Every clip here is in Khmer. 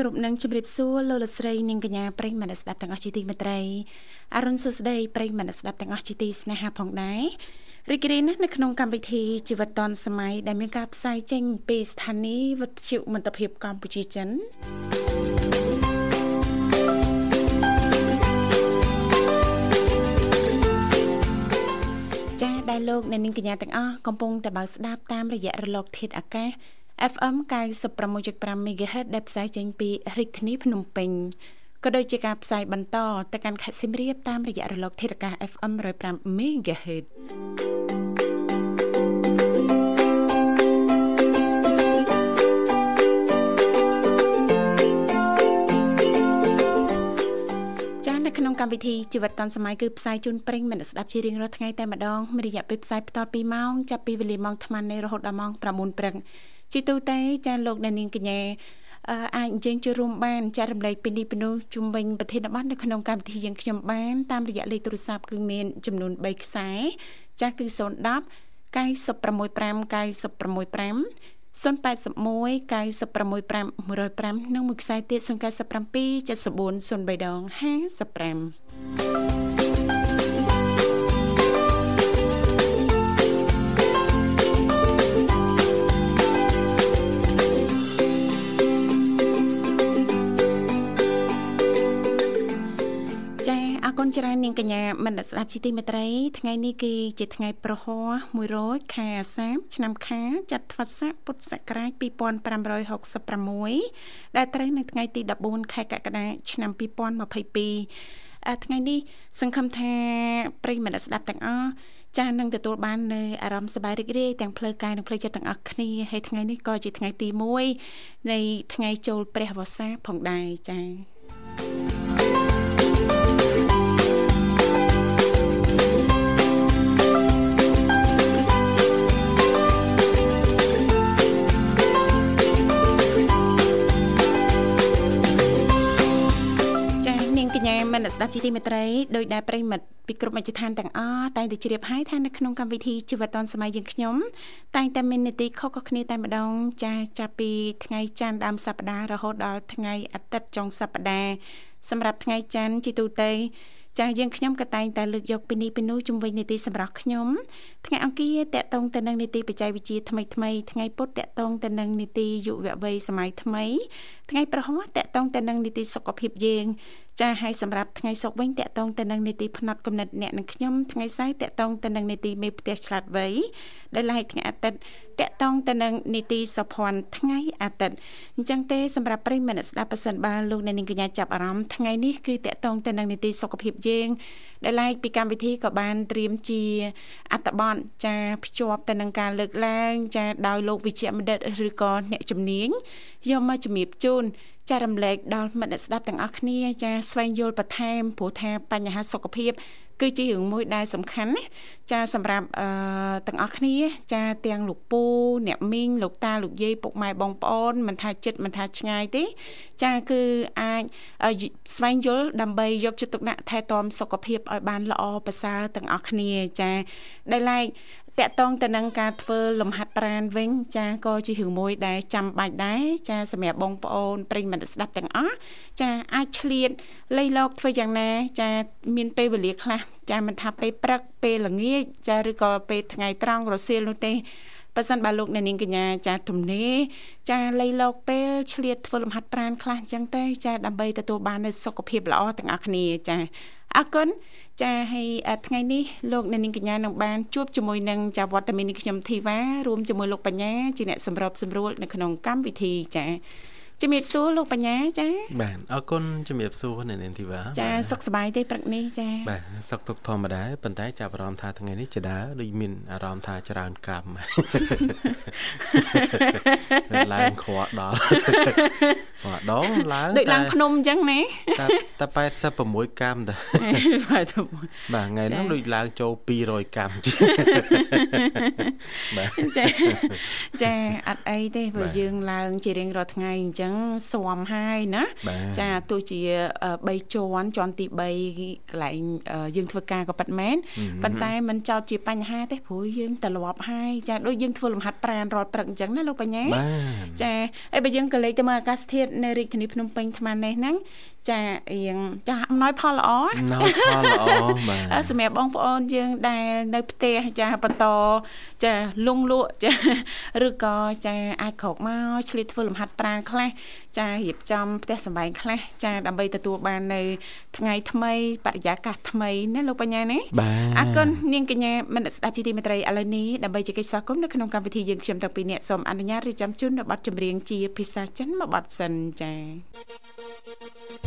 គ្រប់នឹងជម្រាបសួរលោកលស្រីនាងកញ្ញាប្រិយមិត្តស្ដាប់ទាំងអស់ជាទីមេត្រីអរុនសុស្ដីប្រិយមិត្តស្ដាប់ទាំងអស់ជាទីស្នេហាផងដែររីករាយណាស់នៅក្នុងកម្មវិធីជីវិតឌွန်សម័យដែលមានការផ្សាយចេញពីស្ថានីយ៍វិទ្យុមិត្តភាពកម្ពុជាចិនចា៎ដែលលោកអ្នកនាងកញ្ញាទាំងអស់កំពុងតែបើកស្ដាប់តាមរយៈរលកធាតុអាកាស FM 96.5 MHz ដែលផ្សាយចេញពីរាជធានីភ្នំពេញក៏ដូចជាការផ្សាយបន្តទៅកាន់ខេត្តសៀមរាបតាមរយៈរលកធាតុអាកាស FM 105 MHz នៅក្នុងកម្មវិធីជីវិតឌុនសម័យគឺផ្សាយជូនប្រិញ្ញមិត្តស្ដាប់ជារៀងរាល់ថ្ងៃតែម្ដងមានរយៈពេលផ្សាយបន្ត2ម៉ោងចាប់ពីវេលាម៉ោង8:00នរហូតដល់ម៉ោង9:00ព្រឹក ជីទូទៅចាលោកអ្នកនាងកញ្ញាអាចអញ្ជើញចូលរួមបានចែករំលែកពីនេះពីនោះជុំវិញប្រធានបទនៅក្នុងកម្មវិធីយើងខ្ញុំបានតាមរយៈលេខទូរស័ព្ទគឺមានចំនួន3ខ្សែចាស់គឺ010 965 965 081 965 105និងមួយខ្សែទៀត097 74 ច្រើននាងកញ្ញាមនស្ដាប់ជីទីមេត្រីថ្ងៃនេះគឺជាថ្ងៃប្រហ័ស100ខែអាសាឍឆ្នាំខាលចត្វាស័កពុទ្ធសករាជ2566ដែលត្រូវនៅថ្ងៃទី14ខែកក្កដាឆ្នាំ2022ថ្ងៃនេះសង្ឃឹមថាប្រិយមិត្តស្ដាប់ទាំងអស់ចាស់នឹងទទួលបាននៅអារម្មណ៍សប្បាយរីករាយទាំងផ្លូវកាយនិងផ្លូវចិត្តទាំងអស់គ្នាហើយថ្ងៃនេះក៏ជាថ្ងៃទី1នៃថ្ងៃចូលព្រះវស្សាផងដែរចា៎ មនស្ដាប់ជីទីមេត្រីដោយដែលប្រិមិត្តពីគ្រប់មជ្ឈដ្ឋានទាំងអស់តែងតែជ្រាបហើយថានៅក្នុងកម្មវិធីជីវិតឌុនសម័យយើងខ្ញុំតែងតែមាននីតិខុសៗគ្នាតែម្ដងចាចាប់ពីថ្ងៃច័ន្ទដើមសប្ដាហ៍រហូតដល់ថ្ងៃអាទិត្យចុងសប្ដាហ៍សម្រាប់ថ្ងៃច័ន្ទជីទូទៅចាយើងខ្ញុំក៏តែងតែលើកយកពីនេះពីនោះជំវិញនីតិសម្រាប់ខ្ញុំថ្ងៃអង្គារតកតងទៅនឹងនីតិបច្ចេកវិទ្យាថ្មីថ្មីថ្ងៃពុធតកតងទៅនឹងនីតិយុវវ័យសម័យថ្មីថ្ងៃប្រហ័សតកតងទៅនឹងនីតិសុខភាពយើង ចាហើយសម្រាប់ថ្ងៃសុកវិញតកតងទៅនឹងនីតិផ្នែកកំណត់អ្នកនិងខ្ញុំថ្ងៃសៅរ៍តកតងទៅនឹងនីតិមេផ្ទះឆ្លាតវៃដែលឡែកថ្ងៃអាទិត្យតកតងទៅនឹងនីតិសុភ័ណ្ឌថ្ងៃអាទិត្យអញ្ចឹងទេសម្រាប់ប្រិយមិត្តស្ដាប់ប៉ះសិនបើលោកអ្នកនាងកញ្ញាចាប់អារម្មណ៍ថ្ងៃនេះគឺតកតងទៅនឹងនីតិសុខភាពយើងដែលឡែកពីកម្មវិធីក៏បានត្រៀមជាអត្តបទចាភ្ជាប់ទៅនឹងការលើកឡើងចាដោយលោកវិជ្ជបណ្ឌិតឬក៏អ្នកជំនាញយកមកជំរាបជូន ចារំលែកដល់មិត្តអ្នកស្ដាប់ទាំងអស់គ្នាចាស្វែងយល់បន្ថែមព្រោះថាបញ្ហាសុខភាពគឺជារឿងមួយដែលសំខាន់ណាចាសម្រាប់អឺទាំងអស់គ្នា ចាទាំងលោកពូអ្នកមីងលោកតាលោកយាយពុកម៉ែបងប្អូនមិនថាចិត្តមិនថាឆ្ងាយទេ ចាគឺអាចស្វែងយល់ដើម្បីយកចិត្តទុកដាក់ថែទាំសុខភាពឲ្យបានល្អប្រសើរទាំងអស់គ្នា ចាដែលឡែកតកតងទៅនឹងការធ្វើលំហាត់ប្រាណវិញចាក៏ជារឿងមួយដែលចាំបាច់ដែរចាសម្រាប់បងប្អូនប្រិយមិត្តស្ដាប់ទាំងអស់ចាអាចឆ្លៀតលៃលកធ្វើយ៉ាងណា ចាមានពេលវេលាខ្លះចាមិនថាពេលព្រឹកពេលល្ងាចចាឬក៏ពេលថ្ងៃត្រង់រសៀលនោះទេបើសិនបើលោកអ្នកនាងកញ្ញាចាទំនេរចាលៃលោកពេលឆ្លៀតធ្វើលំហាត់ប្រាណខ្លះអញ្ចឹងទៅចាដើម្បីទទួលបាននូវសុខភាពល្អទាំងអស់គ្នាចា អរគុណចាហើយថ្ងៃនេះលោកអ្នកនាងកញ្ញានឹងបានជួបជាមួយនឹងចាវត្តមាននេះខ្ញុំធីវ៉ារួមជាមួយលោកបញ្ញាជាអ្នកសម្របសម្រួលនៅក្នុងកម្មវិធីចា ជំរាបសួរលោកបញ្ញាចាបាទអរគុណជំរាបសួរនៅនាងធីវ៉ាចាសុខសប្បាយទេព្រឹកនេះចាបាទសុខទុក្ខធម្មតាប៉ុន្តែចាប់អារម្មណ៍ថាថ្ងៃនេះចដើដូចមានអារម្មណ៍ថាច្រើនកម្មឡើងខ្វក់ដល់ម្ដងឡើងដូចឡើងភ្នំអញ្ចឹងណាតែតែ86កម្មតាបាទថ្ងៃនោះដូចឡើងចូល200កម្មបាទចាចាអត់អីទេព្រោះយើងឡើងជារៀងរាល់ថ្ងៃអញ្ចឹងស៊ាំហើយណាចាទោះជា3ជាន់ជាន់ទី3កន្លែងយើងធ្វើការក៏ប៉ិតមែនប៉ុន្តែมันចោតជាបញ្ហាទេព្រោះយើងត្រឡប់ហើយចាដូចយើងធ្វើលំហាត់ប្រាណរាល់ព្រឹកអញ្ចឹងណាលោកបញ្ញាចាហើយបើយើងក៏លេខទៅមើលអាកាសធាតុនៅរាជធានីភ្នំពេញថ្មនេះហ្នឹងចារៀងចាអំណោយផលល្អអំណោយផលល្អបាទសម្រាប់បងប្អូនយើងដែលនៅផ្ទះចាបន្តចាលងលក់ចាឬក៏ចាអាចក្រោកមកឆ្លៀតធ្វើលំហាត់ប្រាណខ្លះចារៀបចំផ្ទះសម្បែងខ្លះចាដើម្បីទទួលបាននៅថ្ងៃថ្មីបរិយាកាសថ្មីណាលោកបញ្ញាណាអរគុណនាងកញ្ញាមនស្ដាប់ជីទីមេត្រីឥឡូវនេះដើម្បីជែកស្វាគមន៍នៅក្នុងកម្មវិធីយើងខ្ញុំតាំងពីអ្នកសូមអនុញ្ញាតរៀបចំជូននៅប័ណ្ណចម្រៀងជាភាសាចិនមួយប័ណ្ណសិនចា៎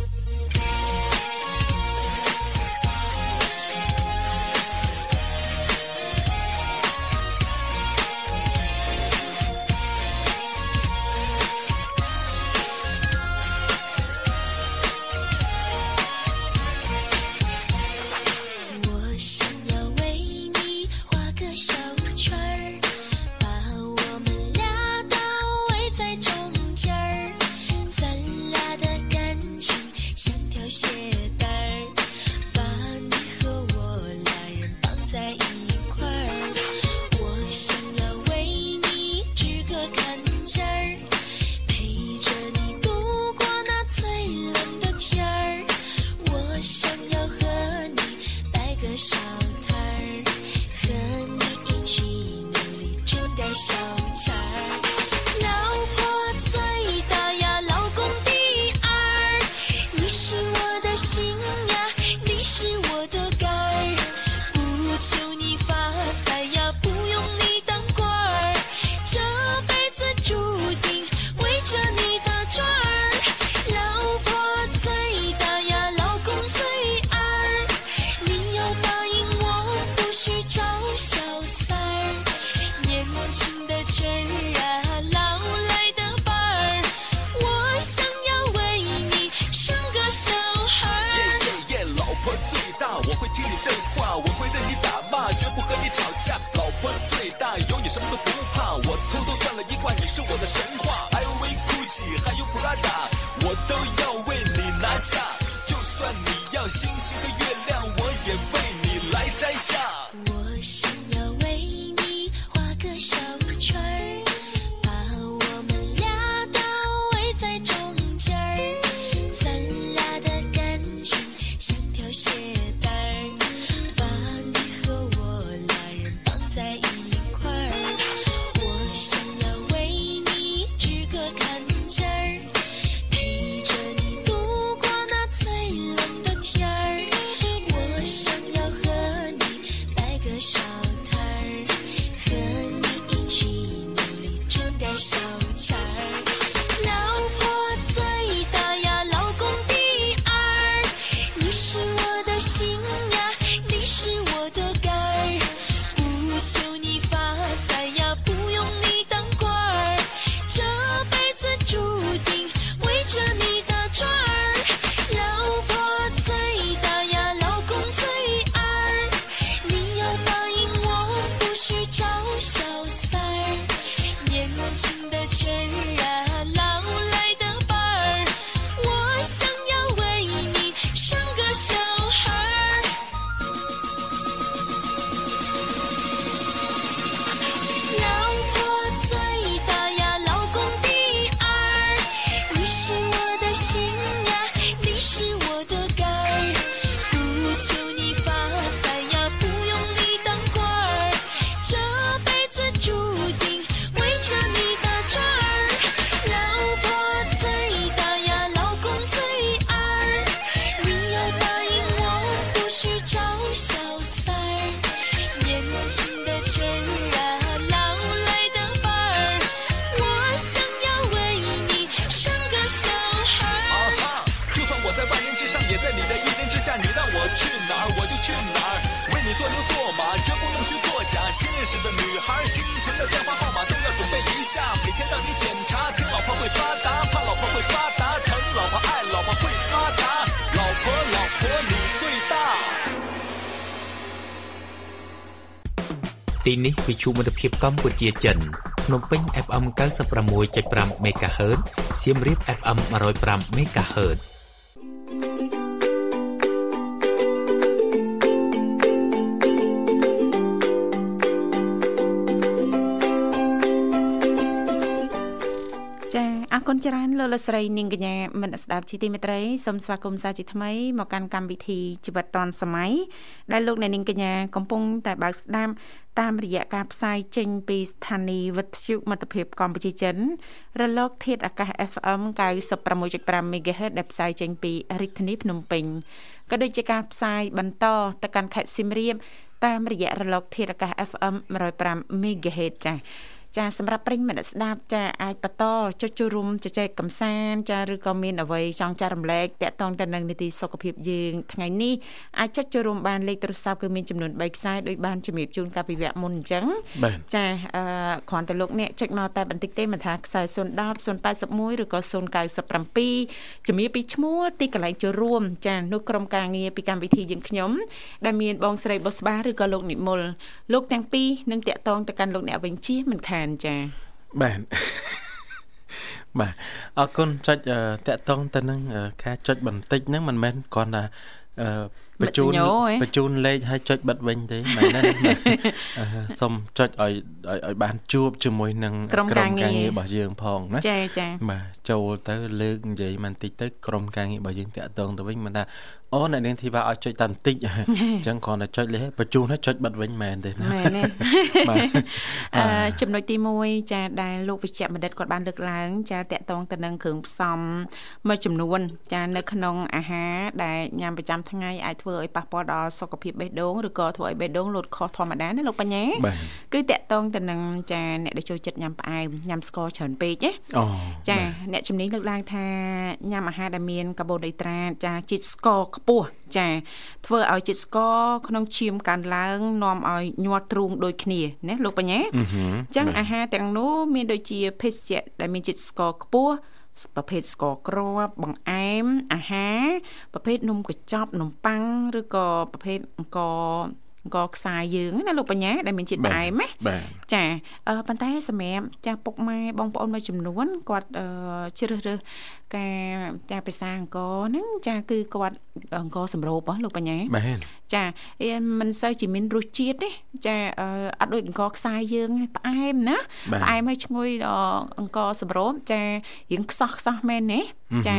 នេះវិទ្យុមិត្តភាពកម្ពុជាចិនភ្នំពេញ FM 96.5 MHz សៀមរាប FM 105 MHz ច្រើនលោកលស្រីនាងកញ្ញាមនស្ដាប់ជីទីមេត្រីសូមស្វាគមន៍សាជាថ្មីមកកាន់កម្មវិធីជីវិតឌွန်សម័យដែលលោកអ្នកនាងកញ្ញាកំពុងតែបើកស្ដាប់តាមរយៈការផ្សាយចេញពីស្ថានីយ៍វិទ្យុមិត្តភាពកម្ពុជាចិន រលក ធាតុអាកាស FM 96.5 MHz ដែលផ្សាយចេញពីរាជធានីភ្នំពេញក៏ដូចជាការផ្សាយបន្តទៅកាន់ខេត្តសៀមរាបតាមរយៈរលកធាតុអាកាស FM 105 MHz ចា៎ ចាសម្រាប់ប្រិញ្ញមិត្តស្ដាប់ចាអាចបន្តចុចចូលរួមជជែកកម្សាន្តចាឬក៏មានអ្វីចង់ចែករំលែកតាក់ទងទៅនឹងនីតិសុខភាពយើងថ្ងៃនេះអាចចុចចូលរួមបានលេខទូរស័ព្ទគឺមានចំនួន3ខ្សែដោយបានជំរាបជូនកាលពីវគ្គមុនអញ្ចឹងចាអឺគ្រាន់តែលោកអ្នកចុចមកតែបន្តិចទេមិនថាខ្សែ010 081ឬក៏097ជំរាបពីឈ្មោះទីកន្លែងចូលរួមចានោះក្រុមការងារពីកម្មវិធីយើងខ្ញុំដែលមានបងស្រីបុស្បាឬក៏លោកនិមលលោកទាំងពីរនឹងតាក់ទងទៅកាន់លោកអ្នកវិញជិះមិនខានចាបាទបាទអរគុណចុចតាក់តងទៅនឹងការចុចបន្តិចហ្នឹងមិនមែនគ្រាន់តែបញ្ជូនបញ្ជូនលេខឲ្យចុចបិទវិញទេមែនទេសូមចុចឲ្យឲ្យបានជួបជាមួយនឹងក្រុមការងាររបស់យើងផងណាចាចាបាទចូលទៅលើកនិយាយបន្តិចទៅក្រុមការងាររបស់យើងតាក់ទងទៅវិញមិនថា អូអ្នកនាងធីវ៉ាឲ្យចុចតែបន្តិចអញ្ចឹងគ្រាន់តែចុចលេខបញ្ជូនឲ្យចុចបិទវិញមែនទេណាមែនទេបាទអឺចំណុចទី1ចាដែលលោកវិជ្ជបណ្ឌិតគាត់បានលើកឡើង ចាតកតងទៅនឹងគ្រឿងផ្សំមួយចំនួន ចានៅក្នុងអាហារដែលញ៉ាំប្រចាំថ្ងៃអាចធ្វើឲ្យប៉ះពាល់ដល់សុខភាពបេះដូងឬក៏ធ្វើឲ្យបេះដូងលោតខុសធម្មតាណាលោកបញ្ញាគឺតកតងទៅនឹងចាអ្នកដែលចូលចិត្តញ៉ាំផ្អែមញ៉ាំស្ករច្រើនពេកណាចាអ្នកជំនាញលើកឡើងថាញ៉ាំអាហារដែលមានកាបូនអ៊ីដ្រាតចាជាតិស្ករខ្ពស់ចាធ្វើឲ្យជាតិស្ករក្នុងឈាមកើនឡើងនាំឲ្យញាត់ទ្រូងដូចគ្នាណាលោកបញ្ញាអញ្ចឹងអាហារទាំងនោះមានដូចជាភេសជ្ជៈដែលមានជាតិស្ករខ្ពស់ប្រភេទស្ករគ្រាប់បង្អែមអាហារប្រភេទនំកញ្ចប់នំប៉័ងឬក៏ប្រភេទអង្គ អង្គខ្សាយយើងណាលោកបញ្ញាដែលមានជាតិផ្អែមណាចាប៉ុន្តែសម្រាប់ចាស់ពុកម៉ែបងប្អូនមួយចំនួនគាត់ជ្រើសរើសការចាភាសាអង្គហ្នឹងចាគឺគាត់អង្គសម្រូបលោកបញ្ញាបាទ ចាមិនសូវជាមានរសជាតិទេចាអត់ដូចអង្គខ្សាយយើងផ្អែមណាផ្អែមហើយឈ្ងុយអង្គសម្រូបចារៀងខ្សោះខ្សោះមែនទេចា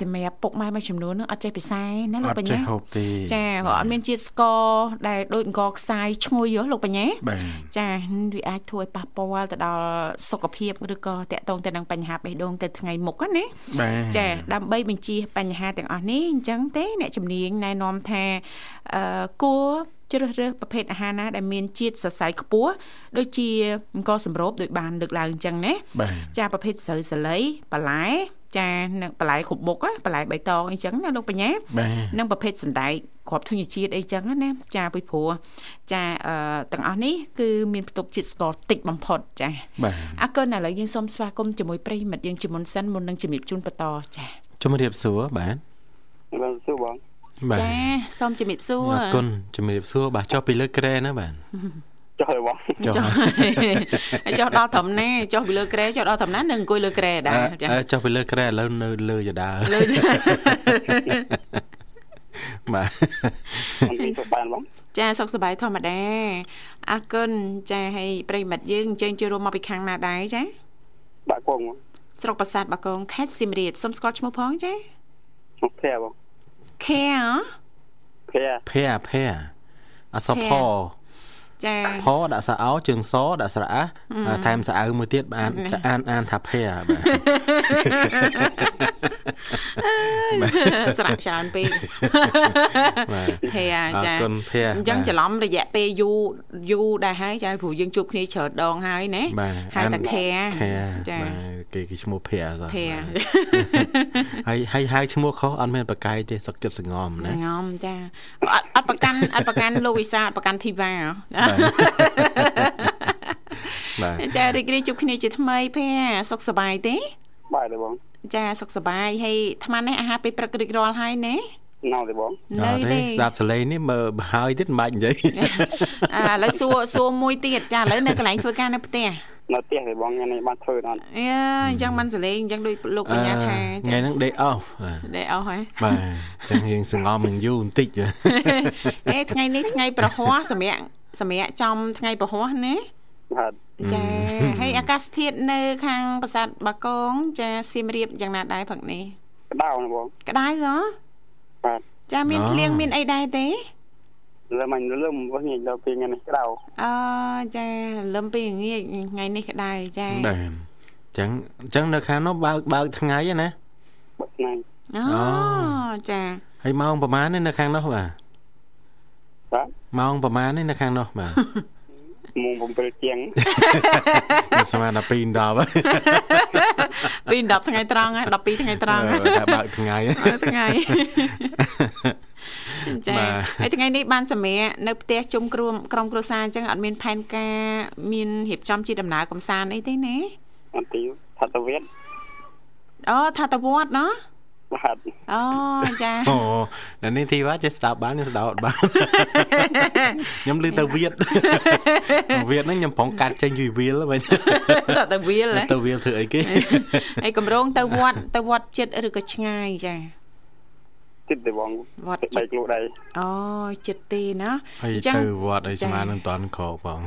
សម្រាប់ពុកម៉ែមួយចំនួនហ្នឹងអត់ចេះពិសាណាលោកបញ្ញាចាព្រោះអត់មានជាតិស្ករដែលដូចអង្គខ្សាយឈ្ងុយហ៎លោកបញ្ញាចាវាអាចធ្វើឲ្យប៉ះពាល់ទៅដល់សុខភាពឬក៏តាក់ទងទៅនឹងបញ្ហាបេះដូងទៅថ្ងៃមុខណាចាដើម្បីបញ្ជៀសបញ្ហាទាំងអស់នេះអញ្ចឹងទេអ្នកជំនាញណែនាំថាអឺគួរជ្រើសរើសប្រភេទអាហារណាដែលមានជាតិសរសៃខ្ពស់ដូចជាអង្គសម្រូបដូចបានលើកឡើងអញ្ចឹងណាចាប្រភេទស្រូវសាលីបន្លែចានឹងបន្លែគ្រប់មុខបន្លែបៃតងអីចឹងណាលោកបញ្ញានិងប្រភេទសណ្ដែកគ្រាប់ធញ្ញជាតិអីចឹងណាចាពីព្រោះចាអឺទាំងអស់នេះគឺមានផ្ទុកជាតិស្ករតិចបំផុតចាអរគុណឥឡូវយើងសូមស្វាគមន៍ជាមួយប្រិយមិត្តយើងជាមុនសិនមុននឹងជំរាបជូនបន្តចាជំរាបសួរបាទជំរាបសួរបង ចាសូមជំរាបសួរអរគុណជំរាបសួរបាទចុះពីលើក្រែណាបាទចុះហើយបងចុះចុះដល់ត្រឹមណាចុះពីលើក្រែចុះដល់ត្រឹមណានឹងអង្គុយលើក្រែដែរចាចុះពីលើក្រែឥឡូវនៅលើយដាលើបាទសុខសប្បាយបងចាសុខសប្បាយធម្មតាអរគុណចាហើយប្រិមិត្តយើងអញ្ជើញចូលរួមមកពីខាងណាដែរចាបាក់កងស្រុកប្រាសាទបាក់កងខេត្តសៀមរាបសុំស្គាល់ឈ្មោះផងចាឈ្មោះភែបង ខែអភែភែភែអសផ ចាផដាក់ស្រអោជើងសដាក់ស្រអាថែមស្រអៅមួយទៀតបានអានអានថាភ័យបាទស្រៈច្រើនពេកភ័យចាអរគុណភ័យអញ្ចឹងច្រឡំរយៈពេលយូរយូរដែរហើយចាព្រោះយើងជួបគ្នាច្រើនដងហើយណាហើយតែខែចាគេគេឈ្មោះភ័យភ័យហើយហើយហៅឈ្មោះខុសអត់មានប្រកែកទេសុកចិត្តសងំណាសងំចាអត់អត់ប្រកាន់អត់ប្រកាន់លោកវិសាអត់ប្រកាន់ធីវ៉ាបាទចារីករាយជួបគ្នាជាថ្មីភ័យសុខសប្បាយទេបាទទេបងចាសុខសប្បាយហើយអាត្មានេះអាហារពេលព្រឹករីករាល់ហើយណានៅទេបងនៅទេស្ដាប់សលេងនេះមើលហើយទៀតមិនបាច់និយាយអាឥឡូវសួរសួរមួយទៀតចាឥឡូវនៅកន្លែងធ្វើការនៅផ្ទះនៅផ្ទះទេបងថ្ងៃនេះបានធ្វើអត់អឺអញ្ចឹងបានសលេងអញ្ចឹងដូចលោកបញ្ញាថាថ្ងៃហ្នឹង day off day off ហ៎បាទអញ្ចឹងយើងសងំនឹងយូរបន្តិចអេថ្ងៃនេះថ្ងៃប្រហ័សសម្រាប់ សម្រាប់ចំថ្ងៃប្រហ័សណាបាទចាហើយអាកាសធាតុនៅ ខាងប្រាសាទបាកង ចាសៀមរាបយ៉ាងណាដែរផឹកនេះក្តៅណាបងក្តៅហ៎បាទចាមានភ្លៀងមានអីដែរទេលើមិនលឹមវិញដល់ពេលថ្ងៃនេះក្តៅអូចាលឹមពេលងាយថ្ងៃនេះក្តៅចាបាទអញ្ចឹងអញ្ចឹងនៅខាងនោះបើកបើកថ្ងៃណាបើកថ្ងៃអូចាហើយម៉ោងប្រហែលនៅខាងនោះបាទបាទ ម៉ោងប្រហែលនៅខាងនោះបាទម៉ោង7ជាងស្មានដល់2 10 2 10ថ្ងៃត្រង់ហើយ12ថ្ងៃត្រង់តែបើកថ្ងៃថ្ងៃចាហើយថ្ងៃនេះបានសម្រាប់នៅផ្ទះជុំក្រុមក្រុមគ្រួសារអញ្ចឹងអត់មានផែនការមានរៀបចំជាដំណើរកំសាន្តអីទេណាអត់ទេថាតវេតអូថាតវត្តណា បាទអូចាអូនៅនេះធីវ៉ាចេះស្ដាប់បានខ្ញុំស្ដាប់អត់បានខ្ញុំឮទៅវៀតវៀតហ្នឹងខ្ញុំប្រងកាត់ចេញពីវាលវិញទៅវាលទៅវាលធ្វើអីគេអីកម្រងទៅវត្តទៅវត្តចិត្តឬក៏ឆ្ងាយចាចិត្តទេបងវត្តចិត្តលោកដែរអូចិត្តទេណាអញ្ចឹងទៅវត្តអីស្មាននឹងតន់ក្រកបង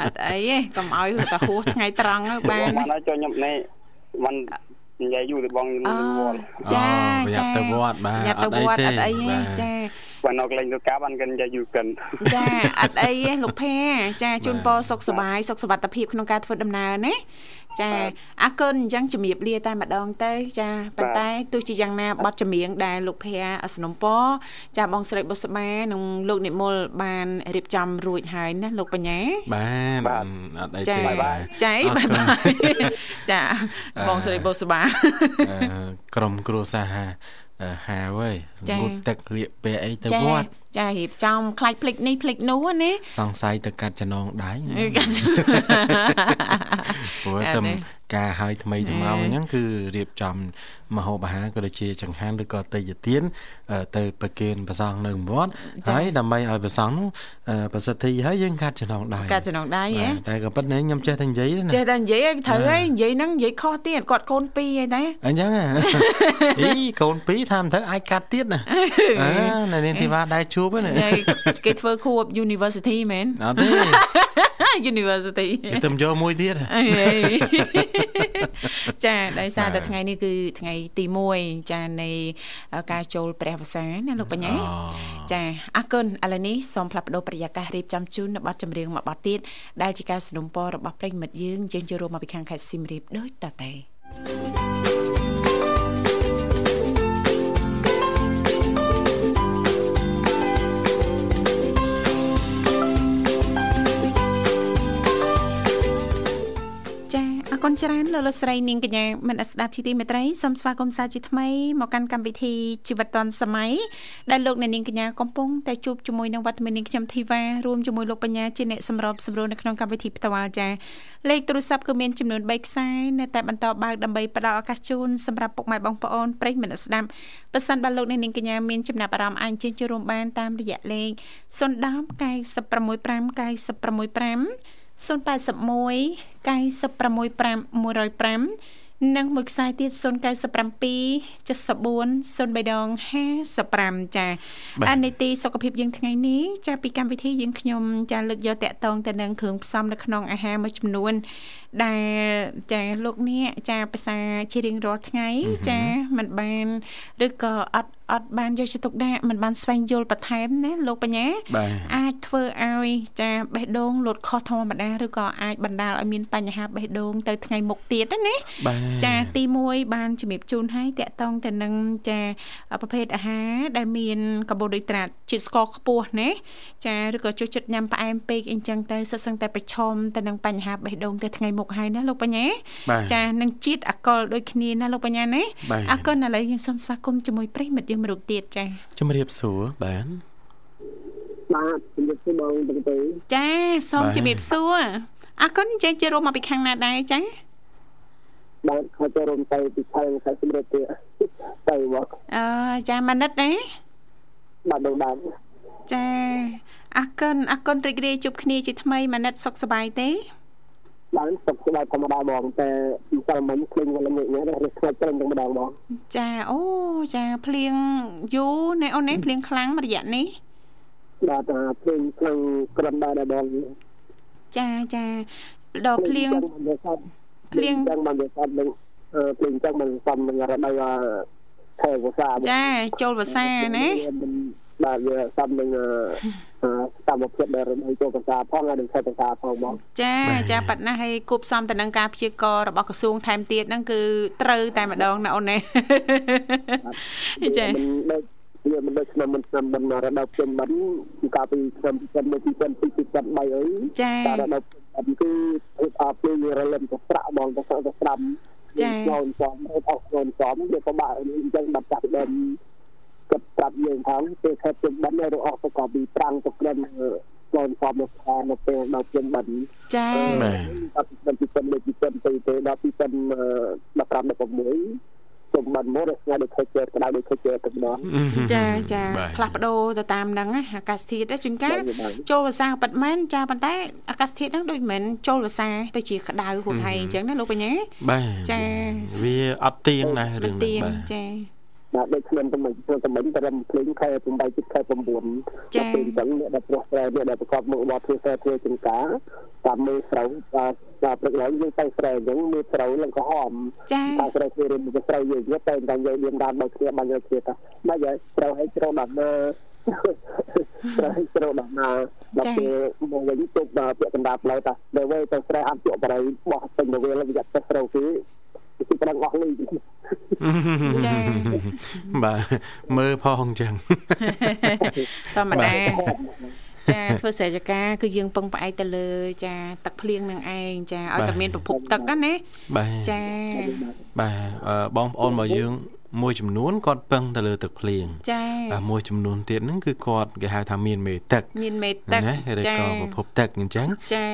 អត់អីទេកុំឲ្យតែហួសថ្ងៃត្រង់បានបានឲ្យចូលខ្ញុំនេះមិន និយាយយូរទៅបងនៅវត្តចាចាទៅវត្តបាទអត់អីទេអត់អីទេចា បាននៅកន្លែងធ្វើការបានកិនយាយយូរកិនចាអត់អីទេលោកភែចាជូនពរសុខសប្បាយសុខសុវត្ថិភាពក្នុងការធ្វើដំណើរណាចាអរគុណអញ្ចឹងជំរាបលាតែម្ដងទៅ ចាប៉ុន្តែទោះជាយ៉ាងណាប័ណ្ណចម្រៀងដែលលោកភ័ក្រសនំពចាបងស្រីបុស្បានិងលោកនិមលបានរៀបចំរួចហើយណាលោកបញ្ញាបានអត់អីទេចាបាយបាយចាបងស្រីបុស្បាក្រុមគ្រួសារ ហាវហើយងូតទឹកលាកពាអីទៅវត្តចារៀបចំខ្លាច់ភ្លេចនេះភ្លេចនោះណាសង្ស័យទៅកាត់ចំណងដៃព្រោះតែ ការហើយថ្មីថ្មោងហ្នឹងគឺរៀបចំមហោបអាហារក៏ដូចជាចង្ហាន់ឬក៏តេយ្យទានទៅប្រគេនព្រះសង្ឃនៅវត្តហើយដើម្បីឲ្យព្រះសង្ឃនោះប្រសិទ្ធិហើយយើងកាត់ចំណងដៃកាត់ចំណងដៃហ៎តែក៏ប៉ុន្តែខ្ញុំចេះតែនិយាយណាចេះតែនិយាយត្រូវហើយនិយាយហ្នឹងនិយាយខុសទៀតគាត់កូនពីរហើយតែអញ្ចឹងហ៎អីកូនពីរថាមិនត្រូវអាចកាត់ទៀតណាអើនៅនាងធីវ៉ាដែរជួបណាគេធ្វើខួប University មែនអត់ទេ University គេទៅយកមួយទៀតចាដោយសារតែថ្ងៃនេះគឺថ្ងៃទី1ចានៃការចូលព្រះវស្សាណាលោកបញ្ញាចាអរគុណឥឡូវនេះសូមផ្លាប់បដោប្រយាកររៀបចំជូននៅប័ណ្ណចម្រៀងមួយប័ណ្ណទៀតដែលជាការสนับสนุนរបស់ប្រិញ្ញមិត្តយើងយើងចូលរួមមកពីខាងខេត្តសៀមរាបដូចតទៅ thank you គុណច្រើនលោកលោកស្រីនាងកញ្ញាមិនស្ដាប់ជីទីមេត្រីសូមស្វាគមន៍សាជាថ្មីមកកាន់កម្មវិធីជីវិតឌុនសម័យដែលលោកអ្នកនាងកញ្ញាកំពុងតែជួបជាមួយនឹងវត្តមាននាងខ្ញុំធីវ៉ារួមជាមួយលោកបញ្ញាជាអ្នកសម្របសម្រួលនៅក្នុងកម្មវិធីផ្ទាល់ចាលេខទូរស័ព្ទគឺមានចំនួន3ខ្សែនៅតែបន្តបើកដើម្បីផ្ដល់ឱកាសជូនសម្រាប់ពុកម៉ែបងប្អូនប្រិយមិត្តស្ដាប់ប៉ះសិនបើលោកអ្នកនាងកញ្ញាមានចំណាប់អារម្មណ៍អាចជិះជួបរួមបានតាមរយៈលេខ010 965 965 081 965 105និងមួយខ្សែទៀត097 74 03ដង55ចាអានីតិសុខភាពយើងថ្ងៃនេះចាពីកម្មវិធីយើងខ្ញុំចាលើកយកតកតងទៅនឹងគ្រឿងផ្សំនៅក្នុងអាហារមួយចំនួន ដែលចាលោកអ្នកចាភាសាជារៀងរាល់ថ្ងៃចាมันបានឬក៏អត់អអត់បានយកចិត្តទុកដាក់មិនបានស្វែងយល់បន្ថែមណាលោកបញ្ញាអាចធ្វើឲ្យចាបេះដូងលោតខុសធម្មតាឬក៏អាចបណ្ដាលឲ្យមានបញ្ហាបេះដូងទៅថ្ងៃមុខទៀតណាចាទី1បានជំរាបជូនឲ្យតកតងទៅនឹងចាប្រភេទអាហារដែលមានកាបូប៊ីដ្រាតជាតិស្ករខ្ពស់ណាចាឬក៏ចូលចិត្តញ៉ាំផ្អែមពេកអីចឹងទៅសិស្សឹងតែប្រឈមទៅនឹងបញ្ហាបេះដូងទៅថ្ងៃមុខហើយណាលោកបញ្ញាចានឹងជាតិអាកុលដូចគ្នាណាលោកបញ្ញាណាអរគុណឥឡូវយើងសូមស្វាគមន៍ជាមួយប្រិមិត្តយើងមរុកទៀតចាជំរាបសួរបានបាទជំរាបសួរបងទាំងពីរចាសូមជំរាបសួរអរគុណចេញជារួមមកពីខាងណាដែរចាបាទខចូលរួមទៅពីខាងខេត្តជំរាបទៀតទៅមកអឺចាម៉ានិតណាបាទបងបាទចាអរគុណអរគុណរីករាយជួបគ្នាជាថ្មីម៉ានិតសុខសប្បាយទេ បានសុខស្បាយធម្មតាបងតែម្សិលមិញភ្លៀងវល់ញ៉ែញ៉ែរះខ្លាចត្រឹមតែម្ដងបងចាអូចាភ្លៀងយូរណែអូននេះភ្លៀងខ្លាំងរយៈនេះបាទថាភ្លៀងខ្លាំងក្រំដែរបងចាចាដល់ភ្លៀងភ្លៀងចឹងបានវាសាប់នឹងភ្លៀងចឹងមិនសំនឹងរដូវខែវស្សាចាចូលវស្សាណាបាទវាសំនឹង កម្មភាពដែលរដូវចូលភាសាផងហើយនឹងខេត្តភាសាផងបងចាចាប៉ាត់ណាស់ឲ្យគប់សំទៅនឹងការព្យាកររបស់ក្រសួងថែមទៀតហ្នឹងគឺត្រូវតែម្ដងណាអូនណាចាវាមិនដូចឆ្នាំមុនឆ្នាំមុនរដូវពេញបិណ្ឌកាលពីឆ្នាំ2002 2003អីចារដូវគឺអត់ពេលរលឹមទៅស្រាក់បងទៅស្រាក់ទៅស្រាំចាចូលសំអត់អស់ចូលសំវាពិបាកអញ្ចឹងបាត់ចាស់ដើម គិតប្រាប់យើងផងពេលខែពេញបិណ្ឌរអស់ទៅក៏ពីប្រាំងទៅក្រិនចូលសំមកខែនៅពេលដល់ពេញបិណ្ឌចាបាទពីពីពីពីពីពីទៅដល់ពីពី15 16ទុំបានមកស្ងាត់ដូចខេជើក្តៅដូចខេជើទឹកម្ដងចាចាផ្លាស់ប្ដូរទៅតាមហ្នឹងអាកាសធាតុជួនកាលចូលភាសាប៉ិតមែនចាប៉ុន្តែអាកាសធាតុហ្នឹងដូចមិនមែនចូលភាសាទៅជាក្តៅហួងហៃអញ្ចឹងណាលោកបញ្ញាបាទចាវាអត់ទៀងណារឿងហ្នឹងបាទចា បាទដូចខ្ញុំទៅមិនទៅមិនត្រឹមភ្លេងខែ8ជិតខែ9ចា៎ពេលអញ្ចឹងអ្នកដែលប្រោះស្រែអ្នកដែលប្រកបមុខរបរធ្វើស្រែធ្វើចំការតាមមេស្រូវបាទបាទព្រឹកឡើងយើងទៅស្រែអញ្ចឹងមេស្រូវឡើងក្រហមចា៎តែស្រែធ្វើរៀនទៅស្រូវយើងទៅតែតែយើងមានតាមដល់គ្នាបានយកគ្នាតាមកយកស្រូវឲ្យស្រូវដល់ណាស្រែស្រូវដល់ណាដល់ពេលមកវិញទុកដល់ពាក់កណ្ដាលផ្លូវតាដល់វិញទៅស្រែអត់ជក់បរិយបោះពេញទៅវាលវាទៅស្រូវគឺគឺប្រឹងអស់លុយ ចាបាទមើលផងអញ្ចឹងធម្មតាចាធ្វើស្រែចការគឺយើងពឹងផ្អែកទៅលើ ចា ទឹកភ្លៀងនឹងឯងចាឲ្យតែមានប្រភពទឹកណាចាបាទបងប្អូនរបស់យើង មួយចំនួនគាត់ពឹងទៅលើទឹកភ្លៀងចា៎មួយចំនួនទៀតហ្នឹងគឺគាត់គេហៅថាមានមេទឹកមានមេទឹកណាឬក៏ប្រភពទឹកអញ្ចឹង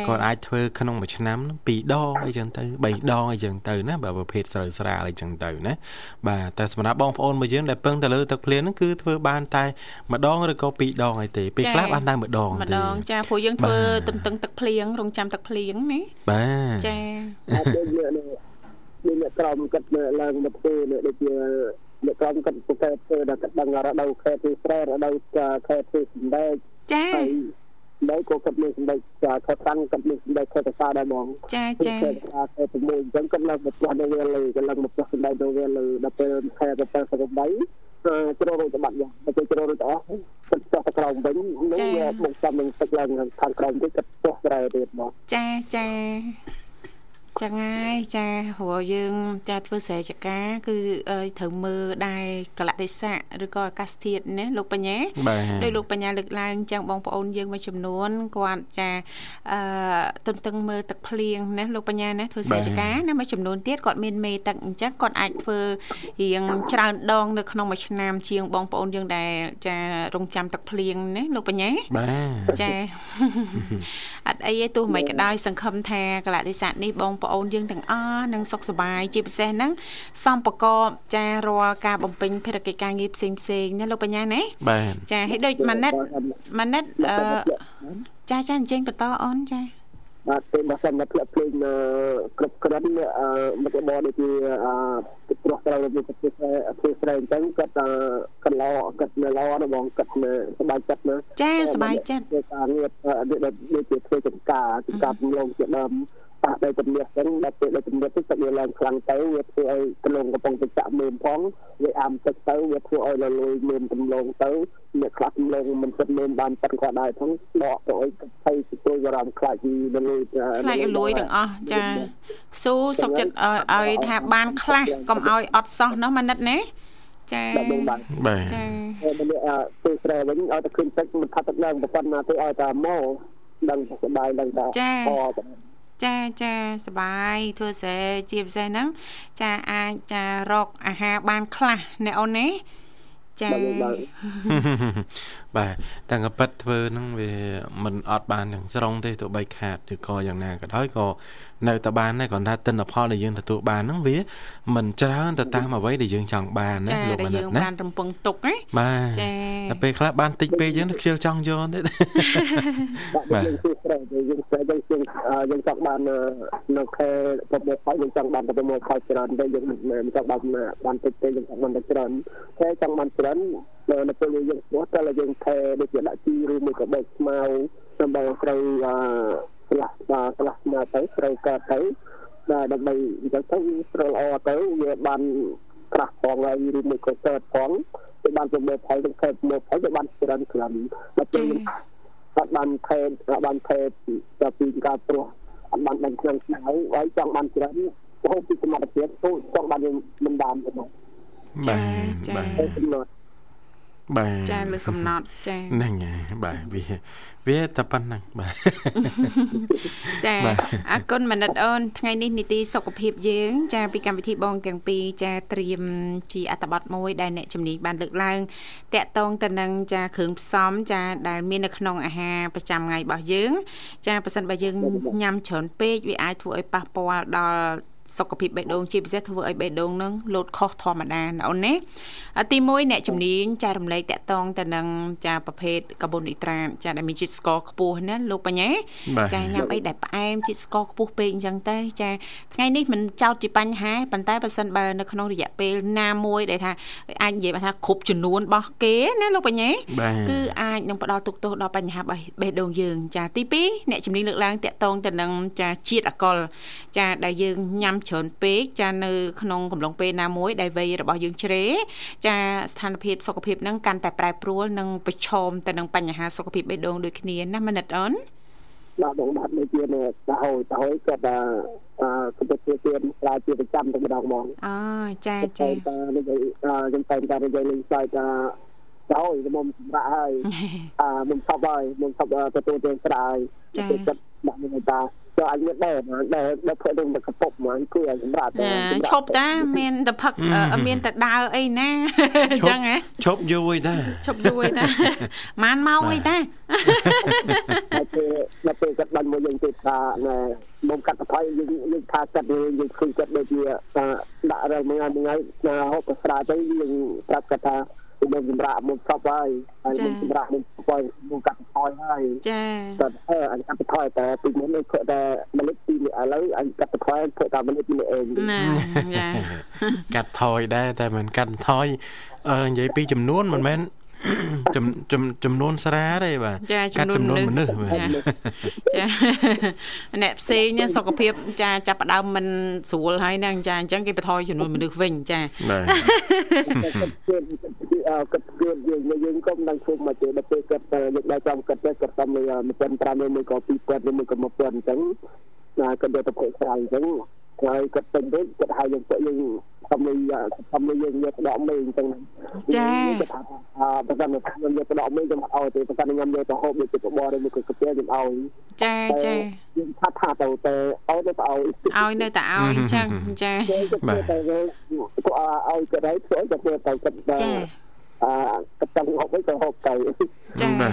គាត់អាចធ្វើក្នុងមួយឆ្នាំ2ដងអីចឹងទៅ3ដងអីចឹងទៅណាបើប្រភេទស្រូវស្រាលអីចឹងទៅណាបាទតែសម្រាប់បងប្អូនមួយយើងដែលពឹងទៅលើទឹកភ្លៀងហ្នឹងគឺធ្វើបានតែម្ដងឬក៏2ដងអីទេពេលខ្លះបានតែម្ដងទេម្ដងចាព្រោះយើងធ្វើទន្ទឹងទឹកភ្លៀងរងចាំទឹកភ្លៀងណាបាទចាមា នអ្នកក្រមគិតឡើងមកធ្វើដូចជាអ្នកក្រមគិតប្រកែធ្វើដល់គិតដឹងរដូវខែទីស្រែរដូវខែទីសម្ដែកចាហើយក៏គិតមានសម្ដែកខែតាំងគិតមានសម្ដែកខែតសាដែរហ្មងចាចាខែខែ6អញ្ចឹងគិតឡើងមកផ្ទះនៅវាលើគិតឡើងមកផ្ទះសម្ដែកនៅវាលើដល់ពេលខែទៅ88ជ្រុលរួចបាត់យ៉ាងតែជ្រុលរួចអស់គិតចុះទៅក្រោមវិញនឹងវាមកចាំនឹងទឹកឡើងខាងក្រោមទៀតគិតពោះស្រែទៀតហ្មងចាចា ចឹងហើយចាព្រោះយើងចាធ្វើស្រែចកាគឺត្រូវមើលដែរកលៈទេសៈឬក៏អាកាសធាតុណាលោកបញ្ញាដោយលោកបញ្ញាលើកឡើងចឹងបងប្អូនយើងមួយចំនួនគាត់ចាអឺទន្ទឹងមើលទឹកភ្លៀងណាលោកបញ្ញាណាធ្វើស្រែចកាណាមួយចំនួនទៀតគាត់មានមេទឹកអញ្ចឹងគាត់អាចធ្វើរៀងច្រើនដងនៅក្នុងមួយឆ្នាំជាងបងប្អូនយើងដែលចារងចាំទឹកភ្លៀងណាលោកបញ្ញាបាទចាអត់អីទេទោះមិនក៏ដោយសង្ឃឹមថាកលៈទេសៈនេះបងប្យើងទាំងអស់នឹងសុខសប្បាយជាពិសេសហ្នឹងសំប្រកបចារាល់ការបំពេញភារកិច្ចការងារផ្សេងផ្សេងណាលោកបញ្ញាណាបាទចាឲ្យដូចម៉ាណិតម៉ាណិតអឺចាចាអញ្ចឹងបន្តអូនចាបាទពេលបើសិនតែផ្លាក់ភ្លេងគ្រប់ក្រិនមកបបដូចជាទឹកព្រោះត្រូវរបៀបធ្វើស្រែធ្វើស្រែអញ្ចឹងគាត់កន្លោគាត់នៅល្អណាបងគាត់នៅសบายចិត្តណាចាសบายចិត្តធ្វើការងារដូចជាធ្វើចំការចំការពំលងជាដើម ប៉ះដោយជំនឿចឹងដល់ពេលដោយជំនឿទឹកវាឡើងខ្លាំងទៅវាធ្វើឲ្យទលងកំពុងទឹកចាក់មើលផងវាអាមទឹកទៅវាធ្វើឲ្យលលួយមើលទំលងទៅអ្នកខ្លះទំលងមិនគិតមើលបានប៉ិនក៏ដែរផងដកទៅឲ្យភ័យទៅអារម្មណ៍ខ្លាចពីលលួយខ្លាចលួយទាំងអស់ចាស៊ូសុកចិត្តឲ្យថាបានខ្លះកុំឲ្យអត់សោះនោះម៉ានិតណាចាបាទចាមនុស្សពេលស្រែវិញឲ្យតែឃើញទឹកមិនថាទឹកឡើងប៉ុណ្ណាទៅឲ្យតែមកដឹងសុបាយដឹងតែចា ចាចាសបាយធ្វើស្រែជាពិសេសហ្នឹងចាអាចចារកអាហារបានខ្លះអ្នកអូនណាចាបាទតាំងប៉ិតធ្វើហ្នឹងវាមិនអត់បានទាំងស្រុងទេទោះបីខាតឬក៏យ៉ាងណាក៏ដោយក៏ នៅតែបានដែរគ្រាន់តែទិន្នផលដែលយើងទទួលបានហ្នឹងវាមិនច្រើនទៅតាមអ្វីដែលយើងចង់បានណាលោកមនិតណាបានរំពឹងទុកណាបាទចាតែពេលខ្លះបានតិចពេកយើងខ្ជិលចង់យកទេបាទយើងគឺស្រែយើងស្រែយើងយើងយើងចង់បាននៅខែប្រមូលផលយើងចង់បានប្រមូលផលច្រើនតែយើងមិនចង់បានបានតិចទេយើងចង់បានតែច្រើនខែចង់បានច្រើននៅពេលយើងស្ពោះតែយើងខែដូចជាដាក់ជីឬមួយក៏បេកស្មៅដើម្បីត្រូវ អឺឆ្លាស់បាទឆ្លាស់មកទៅត្រូវកើតទៅបាទដើម្បីអញ្ចឹងទៅស្រួលល្អទៅវាបានក្រាស់ផងហើយឬមួយក៏កើតផងវាបានប្រមូលផលទៅកើតប្រមូលផលវាបានច្រើនខ្លាំងដល់ពេលអត់បានថេតបានថេតទៅពីការព្រោះអត់បានបានខ្លាំងស្នៅហើយចង់បានច្រើនហូបពីសមត្ថភាពទៅចង់បានមិនបានទេបាទចាចាបាទចាលើកំណត់ចាហ្នឹងហើយបាទវា វាតែប៉ុណ្ណឹងបាទចាអរគុណមនិតអូនថ្ងៃនេះនីតិសុខភាពយើង ចាពីកម្មវិធីបងទាំងពីរចាត្រៀមជាអត្ថបទមួយដែលអ្នកជំនាញបានលើកឡើងតាក់ទងទៅនឹងចាគ្រឿងផ្សំចាដែលមាននៅក្នុងអាហារប្រចាំថ្ងៃរបស់យើង ចាប៉ះសិនបើយើងញ៉ាំច្រើនពេកវាអាចធ្វើឲ្យប៉ះពាល់ដល់សុខភាពបេះដូងជាពិសេសធ្វើឲ្យបេះដូងនឹងលោតខុសធម្មតាណាអូនណាទី1អ្នកជំនាញចែករំលែកតកតងទៅនឹងចាប្រភេទកាបូននីត្រាតចាដែលមានជាតិស្ករខ្ពស់ណាលោកបញ្ញាចាញ៉ាំអីដែលផ្អែមជាតិស្ករខ្ពស់ពេកអញ្ចឹងទៅចាថ្ងៃនេះមិនចោតជាបញ្ហាប៉ុន្តែបើសិនបើនៅក្នុងរយៈពេលណាមួយដែលថាអាចនិយាយថាគ្រប់ចំនួនរបស់គេណាលោកបញ្ញាគឺអាចនឹងផ្ដល់ទុកទោសដល់បញ្ហាបេះដូងយើង ចាទី2អ្នកជំនាញលើកឡើងតកតងទៅនឹងចាជាតិអាល់កុលចាដែលយើងញ៉ាំច្រើនពេកចានៅក្នុងកំឡុងពេលណាមួយដែលវ័យរបស់យើងជ្រេចាស្ថានភាពសុខភាពនឹងកាន់តែប្រែប្រួលនិងប្រឈមទៅនឹងបញ្ហាសុខភាពបេះដូងដូចគ្នាណាមនិតអូនបាទបងបាទដូចជានៅតាហូយតាហូយគាត់ថាអឺគឺជាជាស្រាវជាប្រចាំតែម្ដងហ្មងអូចាចាតែនិយាយខ្ញុំតែតែនិយាយលេងស្លាយថាចូលមុំសម្រាប់ហើយអឺមុំថប់ហើយមុំថប់ទទួលទានស្រាយចាចិត្តដាក់មានតា ចូលអញមានដែរដែរដល់ធ្វើនឹងកពុកហ្មងគឺឲ្យសម្រាប់ឈប់តាមានតែផឹកមានតែដើរអីណាអញ្ចឹងហ៎ឈប់យូរតាឈប់យូរតាម៉ានមកអីតាតែពេលពេលគាត់បានមកយើងទៅថាណែមុំកាត់ប្រថុយយើងយើងថាកាត់យើងឃើញគាត់ដូចជាដាក់រឿងមួយថ្ងៃថ្ងៃហូបស្រាទៅយើងប្រាប់គាត់ថា មុំសម្រាប់មុំស្បហើយហើយមុំសម្រាប់មុំស្បហើយមុំកាត់ថយហើយចាតែអឺអញកាត់ថយតែពីមុននេះធ្វើតែមនុស្សពីរឥឡូវអញកាត់ថយធ្វើតែមនុស្សពីរឯងណាចាកាត់ថយដែរតែមិនកាត់ថយអឺនិយាយពីចំនួនមិនមែន ចំចំចំនួនស្រាទេបាទចាចំនួនមនុស្សចាអ្នកផ្សេងសុខភាពចាចាប់ផ្ដើមមិនស្រួលហើយហ្នឹងចាអញ្ចឹងគេបន្ថយចំនួនមនុស្សវិញចាបាទគិតគិតយើងយើងក៏មិនដឹងធ្វើមកទេដល់ពេលគិតយើងដល់ចំគិតទៅគិតតាម1500មួយក៏2000មួយក៏1000អញ្ចឹងណាគិតទៅប្រភេទស្រាអញ្ចឹងហើយគាត់ពេញទៅគាត់ហៅយើងពួកយើង សំលីសំលីយើងយកដកមេអញ្ចឹងចាអឺបើមិនខ្ញុំយកដកមេខ្ញុំអត់ឲ្យទេបើខ្ញុំយកទៅហូបដូចជាបបរឬមួយក៏កាហ្វេខ្ញុំឲ្យចាចាយើងថាថាទៅទៅឲ្យទៅឲ្យឲ្យនៅតែឲ្យអញ្ចឹងចាបាទទៅឲ្យគាត់ឲ្យធ្វើទៅទៅគាត់ចាអឺគាត់ចង់ហូបវិញទៅហូបទៅចាបាទ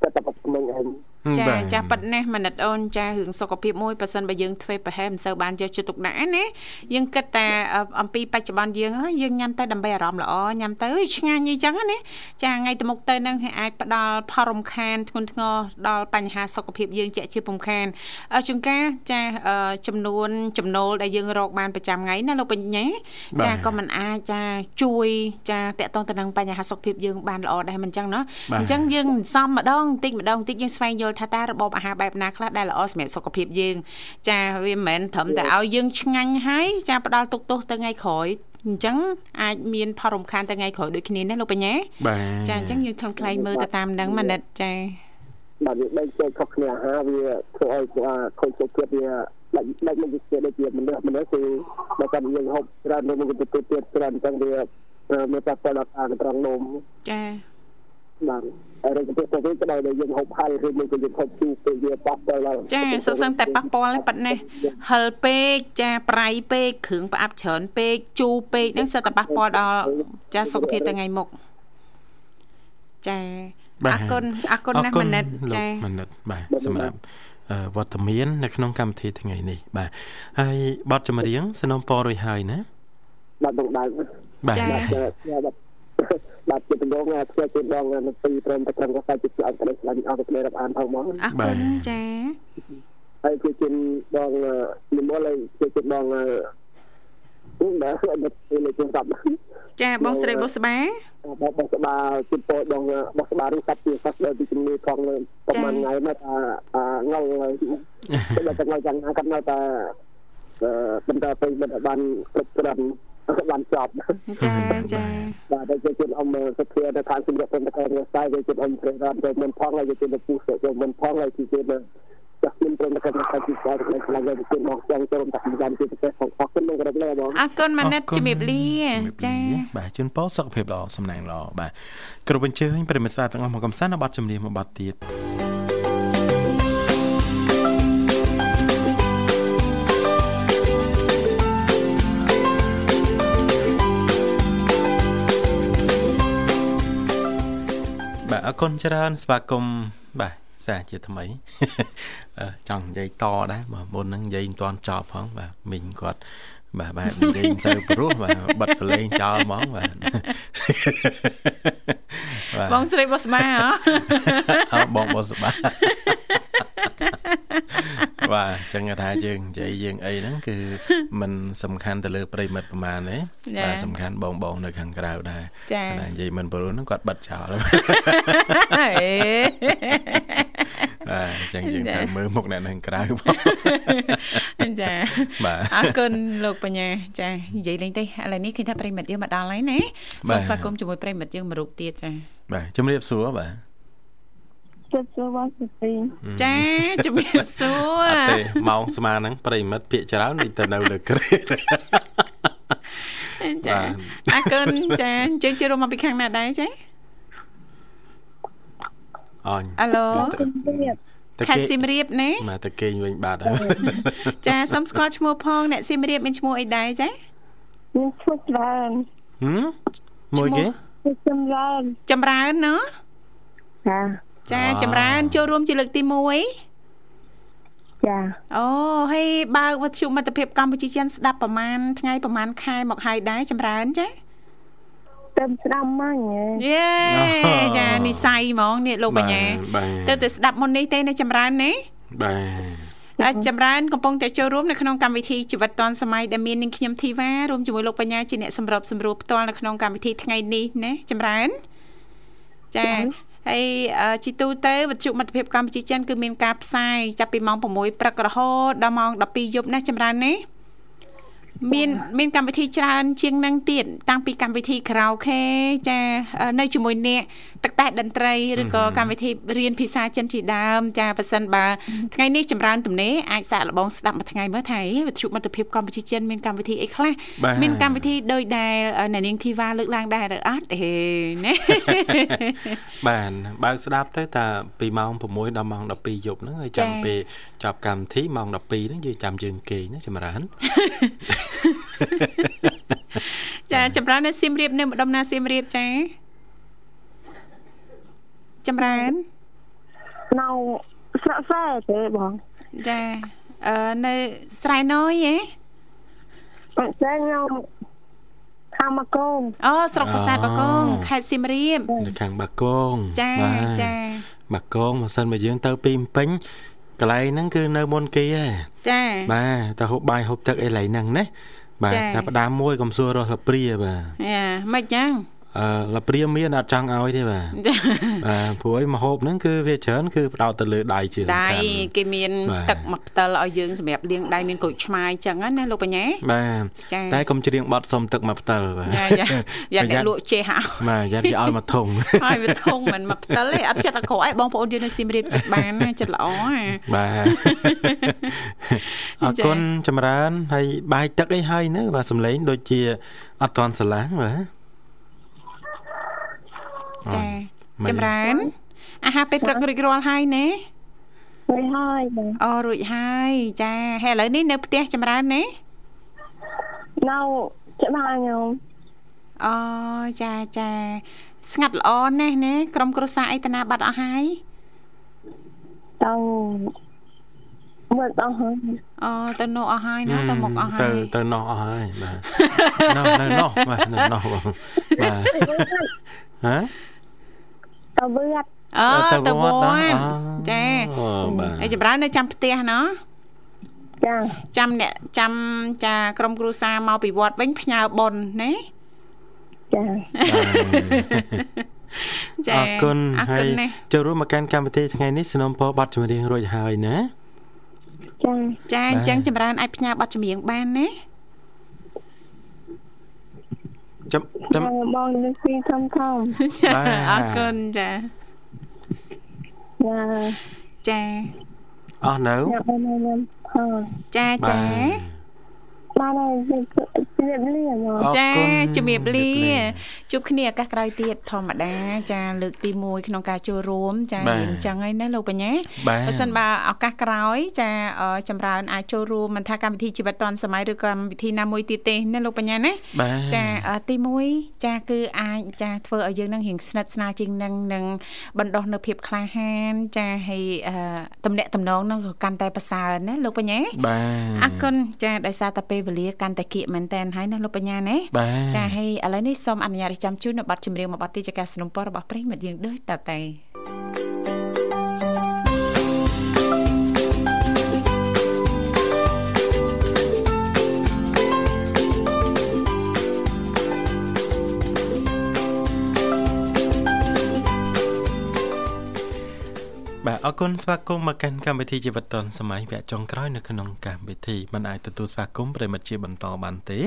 គាត់តែប៉ុណ្្នឹងឯង ចាចាប៉ិតណាស់មនិតអូនចារឿងសុខភាពមួយប៉ះសិនបើយើងធ្វើប្រហែលមិនសូវបានយកចិត្តទុកដាក់ណាយើងគិតតែអំពីបច្ចុប្បន្នយើងយើងញ៉ាំទៅដើម្បីអារម្មណ៍ល្អញ៉ាំទៅឆ្ងាញ់អីចឹងណាចាថ្ងៃទៅមុខទៅនឹងអាចផ្ដល់ផលរំខានធ្ងន់ធ្ងរដល់បញ្ហាសុខភាពយើងជាក់ជាពំខានជួនកាលចាចំនួនចំណូលដែលយើងរកបានប្រចាំថ្ងៃណាលោកបញ្ញាចាក៏មិនអាចចាជួយចាតកតងទៅនឹងបញ្ហាសុខភាពយើងបានល្អដែរមិនចឹងណាអញ្ចឹងយើងសំម្ដងបន្តិចម្ដងបន្តិចយើងស្វែងយល់ថាតើរបបអាហារបែបណាខ្លះដែលល្អសម្រាប់សុខភាពយើង ចាវាមិនមែនត្រឹមតែឲ្យយើងឆ្ងាញ់ហើយចាផ្ដល់ទុកទោសទៅថ្ងៃក្រោយអញ្ចឹងអាចមានផលរំខានទៅថ្ងៃក្រោយដូចគ្នាណាលោកបញ្ញាចាអញ្ចឹងយើងធំខ្លៃមើលទៅតាមនឹងម៉ានិតចាបាទវាបែកចេញខុសគ្នាអាហារវាធ្វើឲ្យខូចសុខភាពវាដាច់ដាច់មកជាដូចជាមនុស្សមនុស្សគឺបើតែយើងហូបច្រើននំទៅទៅទៀតច្រើនអញ្ចឹងវាមានតែផលដល់ការត្រង់នំចាបាទ ហើយទៅទៅទៅក្តៅដែលយើងហូបហើយឬមួយក៏យើងហូបជូរទៅវាប៉ះពាល់ដល់ចាសសឹងតែប៉ះពាល់ទេប៉ាត់នេះហិលពេកចាប្រៃពេកគ្រឿងផ្អាប់ច្រើនពេកជូរពេកហ្នឹងសិតតែប៉ះពាល់ដល់ចាសុខភាពថ្ងៃមុខចាអរគុណអរគុណណាស់មនិតចាមនិតបាទសម្រាប់វត្តមាននៅក្នុងកម្មវិធីថ្ងៃនេះបាទហើយបទចម្រៀងสนំពររួយហើយណាបាទបងដើមបាទ បាទជាដំណងធ្វើជាដងនៅពីព្រមតែក្រុមកសាជាស្អប់ក្តីស្លាញ់អស់ទៅរាប់អានផងមកអរគុណចាហើយជាជាដងនិមលហើយជាជាដងនេះដែរអត់ទៅលេខទូរស័ព្ទចាបងស្រីបុស្បាបងបុស្បាជិះពោបងបុស្បាឬកាត់ជាសាស្ត្រពីជំនាញផងប្រហែលថ្ងៃមកថាងល់តែតែងល់យ៉ាងណាគាត់នៅតែបន្តទៅមិនបានគ្រប់គ្រាន់ បានចប់ចាចាបាទតែជាជនអមសភានៅខាងជំរាបព្រមតែរស្សាយជាជនអមព្រះរាមទៅមិនផងហើយជាជនពុះទៅមិនផងហើយជាជនចាស់មានព្រមតែថាជាស្អាតខ្លាំងខ្លាំងទៅជាមកចង់ចូលតែយ៉ាងជាពិសេសផងអរគុណលោករដ្ឋលេបងអរគុណម៉ាណិតជំរាបលាចាបាទជូនពរសុខភាពល្អសំណាងល្អបាទគ្រប់អញ្ជើញប្រិមិត្តស្ដាប់ទាំងអស់មកកំសាន្តនៅប័ណ្ណចម្រៀងមួយប័ណ្ណទៀត គុណច្រើនស្វាគមន៍បាទសាជាថ្មីចង់និយាយតដែរបើមុនហ្នឹងនិយាយមិនទាន់ចប់ផងបាទមីងគាត់បាទបាទនិយាយមិនសូវព្រោះបាទបិទសលេងចោលហ្មងបាទបងស្រីបោះស្បាហ៎អើបងបោះស្បា បាទអញ្ចឹងថាយើងនិយាយយើងអីហ្នឹងគឺมันសំខាន់ទៅលើប្រិមិត្តប្រហែលទេបាទសំខាន់បងបងនៅខាងក្រៅដែរចានិយាយមិនព្រោះហ្នឹងគាត់បិទចោលបាទអញ្ចឹងយើងត្រូវមើលមុខអ្នកនៅក្រៅបងចាបាទអរគុណលោកបញ្ញាចានិយាយលេងទេឥឡូវនេះឃើញថាប្រិមិត្តយើងមកដល់ហើយណាសូមស្វាគមន៍ជាមួយប្រិមិត្តយើងមួយរូបទៀតចាបាទជំរាបសួរបាទ ជម្រាបសួរបងសុទីចាជំរាបសួរអត់ទេម៉ោងស្មើហ្នឹងប្រិមិត្តភាកច្រើននេះទៅនៅលើក្រេចាអរគុណចាអញ្ចឹងជិះរួមមកពីខាងណាដែរចាអញអាឡូខេត្តសៀមរាបណាមកទៅគេងវិញបាត់ហើយចាសុំស្គាល់ឈ្មោះផងអ្នកសៀមរាបមានឈ្មោះអីដែរចាមានឈ្មោះច្រើនហឹមមួយគេចម្រើនចម្រើនណ៎ចា ចាចម្រើនចូលរួមជាលើកទី1ចាអូហើយបើកវត្ថុមិត្តភាពកម្ពុជាចិនស្ដាប់ប្រហែលថ្ងៃប្រហែលខែមកហើយដែរចម្រើនចាទៅស្ដាប់មកយេចានិស័យហ្មងនេះលោកបញ្ញាទៅទៅស្ដាប់មុននេះទេនៅចម្រើននេះបាទចម្រើនកំពុងតែចូលរួមនៅក្នុងកម្មវិធីជីវិតឌွန်សម័យដែលមាននាងខ្ញុំធីវ៉ារួមជាមួយលោកបញ្ញាជាអ្នកសម្របសម្រួលផ្ទាល់នៅក្នុងកម្មវិធីថ្ងៃនេះណាចម្រើនចា ហើយជីទូទៅវិទ្យុមិត្តភាពកម្ពុជាចិនគឺមានការផ្សាយចាប់ពីម៉ោង6ព្រឹករហូតដល់ម៉ោង12យប់ណាចម្រើននេះមានមានកម្មវិធីច្រើនជាងនឹងទៀតតាំងពីកម្មវិធីខារ៉ាអូខេចានៅជាមួយអ្នក ទឹកតែតន្ត្រីឬក៏កម្មវិធីរៀនភាសាចិនជាដើមចាប៉ះសិនបើថ្ងៃនេះចម្រើនទំនេរអាចសាកល្បងស្ដាប់មួយថ្ងៃមើលថាវិទ្យុមិត្តភាពកម្ពុជាចិនមានកម្មវិធីអីខ្លះមានកម្មវិធីដូចដែលអ្នកនាងធីវ៉ាលើកឡើងដែរឬអត់ហេណាបាទបើកស្ដាប់ទៅតាពីម៉ោង6ដល់ម៉ោង12យប់ហ្នឹងហើយចាំពេលចប់កម្មវិធីម៉ោង12ហ្នឹងយើងចាំយើងគេងណាចម្រើនចាចម្រើននៅសៀមរាបនៅម្ដុំណាសៀមរាបចា ចម្រើននៅស្រុកសែទេបងចាអឺនៅស្រែណយហ៎អត់ចាខ្ញុំខាងបាគងអូស្រុកប្រាសាទបាគងខេត្តសៀមរាបនៅខាងបាគងចាចាបាគងមកសិនមកយើងទៅពីពេញកន្លែងហ្នឹងគឺនៅមុនគេហ៎ចាបាទតែហូបបាយហូបទឹកអីឡៃហ្នឹងណាបាទតែផ្ដាំមួយកុំសួររស់សព្រាបាទយ៉ាមិនចឹង អអឺលព្រាមមានអត់ចង់ឲ្យទេបាទបាទព្រោះអីមហូបហ្នឹងគឺវាច្រើនគឺផ្ដោតទៅលើដៃជាសំខាន់ដៃគេមានទឹកមកផ្តិលឲ្យយើងសម្រាប់លាងដៃមានក្រូចឆ្មាយចឹងណាលោកបញ្ញាបាទតែកុំច្រៀងបត់សុំទឹកមកផ្តិលបាទយ៉ាអ្នកលក់ចេះហ่าបាទយ៉ាគេឲ្យមកធុងឲ្យមកធុងមិនមកផ្តិលទេអត់ចិត្តអក្រក់ឯងបងប្អូនយើងនៅសៀមរាបចិត្តបានចិត្តល្អបាទអរគុណចម្រើនហើយបាយទឹកអីហើយនៅបាទសំឡេងដូចជាអត់តន់ស្រឡាំងបាទ ចាចម្រើនអាហារពេលព្រឹករួចរាល់ហើយណារួចហើយអូរួចហើយចាហើយឥឡូវនេះនៅផ្ទះចម្រើនណានៅច្បាស់ខ្ញុំអូចាចាស្ងាត់ល្អណាស់ណាក្រុមគ្រួសារអីតាណាបាត់អស់ហើយទៅមកអស់ហើយអូទៅនោះអស់ហើយណាទៅមកអស់ហើយទៅទៅនោះអស់ហើយបាទនោះនៅនោះបាទនៅនោះបងបាទហ៎ ទៅវត្តអូទៅវត្តចាហើយចម្រើននៅចាំផ្ទះណោះចាចាំអ្នកចាំចាក្រុមគ្រួសារមកពីវត្តវិញផ្ញើបុណ្យណាចាចាអរគុណហើយចូលរួមមកកាន់កម្មវិធីថ្ងៃនេះสนុំពរប័ណ្ណចម្រៀងរួចហើយណាចាចាអញ្ចឹងចម្រើនអាចផ្ញើប័ណ្ណចម្រៀងបានណា ចាំចាំបងនឹងពីធំធំអរគុណចាចាចាអស់នៅចាចា បានហើយជំរាបលាចាជំរាបលាជួបគ្នាឱកាសក្រោយទៀតធម្មតាចាលើកទី1ក្នុងការចូលរួមចាអញ្ចឹងហើយណាលោកបញ្ញាបើសិនបើឱកាសក្រោយ ចាចម្រើនអាចចូលរួមមិនថាកម្មវិធីជីវិតឌွန်សម័យឬកម្មវិធីណាមួយទៀតទេណាលោកបញ្ញាណាចាទី1ចាគឺអាចចាធ្វើឲ្យយើងនឹងរៀងស្និទ្ធស្នាលជាងនឹងនឹងបណ្ដោះនៅភាពក្លាហាន ចាហើយតំណាក់តំណងនឹងក៏កាន់តែប្រសើរណាលោកបញ្ញាបាទអរគុណចាដោយសារតែពេលវេលាកាន់តែគៀកមែនតែនហើយណាលោកបញ្ញាណាចាហើយឥឡូវនេះសូមអនុញ្ញាតចាំជូននៅប័ណ្ណចម្រៀងមួយប័ណ្ណទីជាការสนับสนุนរបស់ប្រិមិត្តយើងដូចតទៅ បាទអរគុណស្វាគមន៍មកកាន់កម្មវិធីជីវិតឌុនសម័យវគ្គចុងក្រោយនៅក្នុងកម្មវិធីមិនអាចទទួលស្វាគមន៍ប្រិមិត្តជាបន្តបានទេ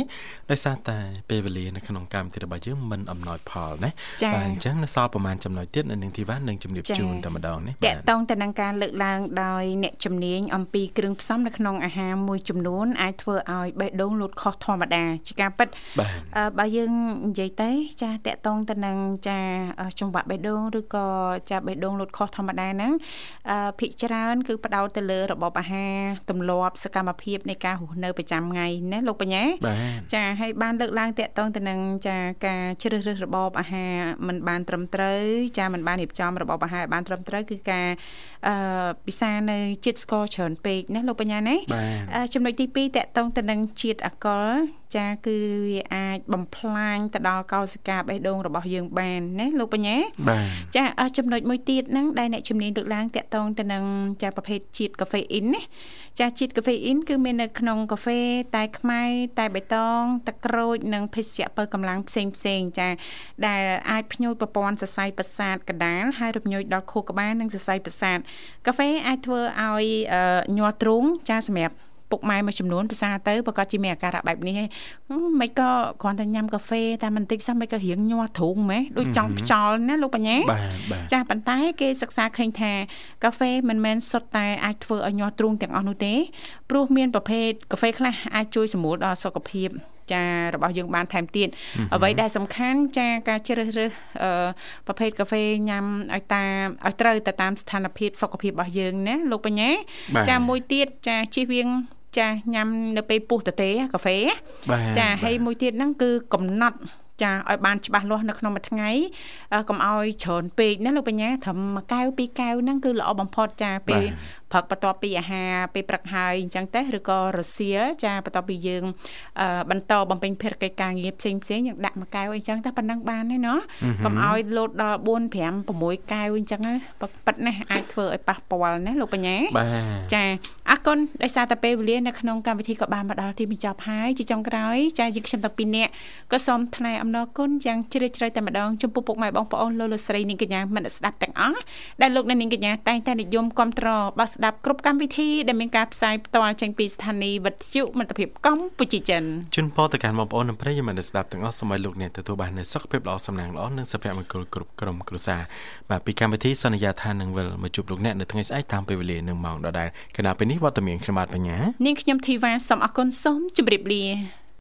ដោយសារតែពេលវេលានៅក្នុងកម្មវិធីរបស់យើងមិនអំណោយផលណាបាទអញ្ចឹងនៅសល់ប្រហែលចំណុចទៀតនៅនឹងធីវ៉ានឹងជំរាបជូនតែម្ដងនេះបាទតកតងទៅនឹងការលើកឡើងដោយអ្នកជំនាញអំពីគ្រឿងផ្សំនៅក្នុងអាហារមួយចំនួនអាចធ្វើឲ្យបេះដូងលូតខុសធម្មតាជាការពិតបើយើងនិយាយទៅចាតកតងទៅនឹងចាចង្វាក់បេះដូងឬក៏ចាបេះដូងលូតខុសធម្មតាហ្នឹងភាគច្រើនគឺផ្ដោតទៅលើរបបអាហារទម្លាប់សកម្មភាពនៃការរស់នៅប្រចាំថ្ងៃណាលោកបញ្ញាចាហើយបានលើកឡើងតាក់ទងទៅនឹងចាការជ្រើសរើសរបបអាហារមិនបានត្រឹមត្រូវចាមិនបានរៀបចំរបបអាហារបានត្រឹមត្រូវគឺការអឺពិសានៅជាតិស្ករច្រើនពេកណាលោកបញ្ញាណាចំណុចទី2តាក់ទងទៅនឹងជាតិអាល់កុលចាគឺវាអាចបំផ្លាញទៅដល់កោសិកាបេះដូងរបស់យើងបានណាលោកបញ្ញាចាចំណុចមួយទៀតហ្នឹងដែលអ្នកជំនាញលើកឡើងតាក់ទងទៅនឹងចាប្រភេទជាតិកាហ្វេអ៊ីនណាចាជាតិកាហ្វេអ៊ីនគឺមាននៅក្នុងកាហ្វេតែខ្មៅតែបៃតងទឹកក្រូចនិងភេសជ្ជៈបើកម្លាំងផ្សេងផ្សេងចា ដែលអាចភ្ញួយប្រព័ន្ធសរសៃប្រសាទកដាលហើយរំញោចដល់ខួរក្បាលនិងសរសៃប្រសាទកាហ្វេអាចធ្វើឲ្យញ័រទ្រូងចាសម្រាប់ ពុកម៉ែមួយចំនួនភាសាទៅប្រកាសជាមានអាការៈបែបនេះហើយមិនក៏គ្រាន់តែញ៉ាំកាហ្វេតែមិនតិចសោះមិនក៏រៀងញ័រទ្រូងម៉េះដូចចង់ខ្យល់ណាលោកបញ្ញាចាប៉ុន្តែគេសិក្សាឃើញថាកាហ្វេមិនមែនសុទ្ធតែអាចធ្វើឲ្យញ័រទ្រូងទាំងអស់នោះទេព្រោះមានប្រភេទកាហ្វេខ្លះអាចជួយសម្រួលដល់សុខភាពចារបស់យើងបានថែមទៀតអ្វីដែលសំខាន់ចាការជ្រើសរើសប្រភេទកាហ្វេញ៉ាំឲ្យតាមឲ្យត្រូវទៅតាមស្ថានភាពសុខភាពរបស់យើងណាលោកបញ្ញាចាមួយទៀតចាជិះវៀង ចាញ៉ាំនៅពេលពុះតទេកាហ្វេចាហើយមួយទៀតហ្នឹងគឺកំណត់ចាឲ្យបានច្បាស់លាស់នៅក្នុងមួយថ្ងៃកុំឲ្យច្រើនពេកណាលោកបញ្ញាត្រឹមមួយកែវពីរកែវហ្នឹងគឺល្អបំផុតចាពេល ព្រឹកបន្ទាប់ពីអាហារពេលព្រឹកហើយអញ្ចឹងទេឬក៏រសៀលចាបន្ទាប់ពីយើងបន្តបំពេញភារកិច្ចការងារផ្សេងផ្សេងយើងដាក់មួយកែវអីចឹងតែប៉ុណ្ណឹងបានទេណោះកុំឲ្យលោតដល់4 5 6កែវអញ្ចឹងប៉ិតណាអាចធ្វើឲ្យប៉ះពាល់ណាលោកបញ្ញាចាអរគុណដោយសារតែពេលវេលានៅក្នុងកម្មវិធីក៏បានមកដល់ទីបញ្ចប់ហើយជាចុងក្រោយចាយើងខ្ញុំទាំងពីរនាក់ក៏សូមថ្លែងអំណរគុណយ៉ាងជ្រាលជ្រៅតែម្ដងចំពោះពុកម៉ែបងប្អូនលោកលោកស្រីនាងកញ្ញាមិត្តស្ដាប់ទាំងអស់ដែលលោកនាងកញ្ញាតែងតែនិយមគ្រប់គ្រងបស្ដាប់គ្រប់កម្មវិធីដែលមានការផ្សាយផ្ទាល់ចេញពីស្ថានីយ៍វិទ្យុមិត្តភាពកម្ពុជាចិនជូនពរទៅកាន់បងប្អូននិងប្រិយមិត្តស្ដាប់ទាំងអស់សូមឲ្យលោកអ្នកទទួលបាននូវសុខភាពល្អសំណាងល្អនិងសុភមង្គលគ្រប់ក្រុមគ្រួសារបាទពីកម្មវិធីសន្យាថានឹងវិលមកជួបលោកអ្នកនៅថ្ងៃស្អែកតាមពេលវេលានិងម៉ោងដដែលគណៈពេលនេះវត្តមានខ្ញុំបាទបញ្ញានាងខ្ញុំធីវ៉ាសូមអរគុណសូមជម្រាបលា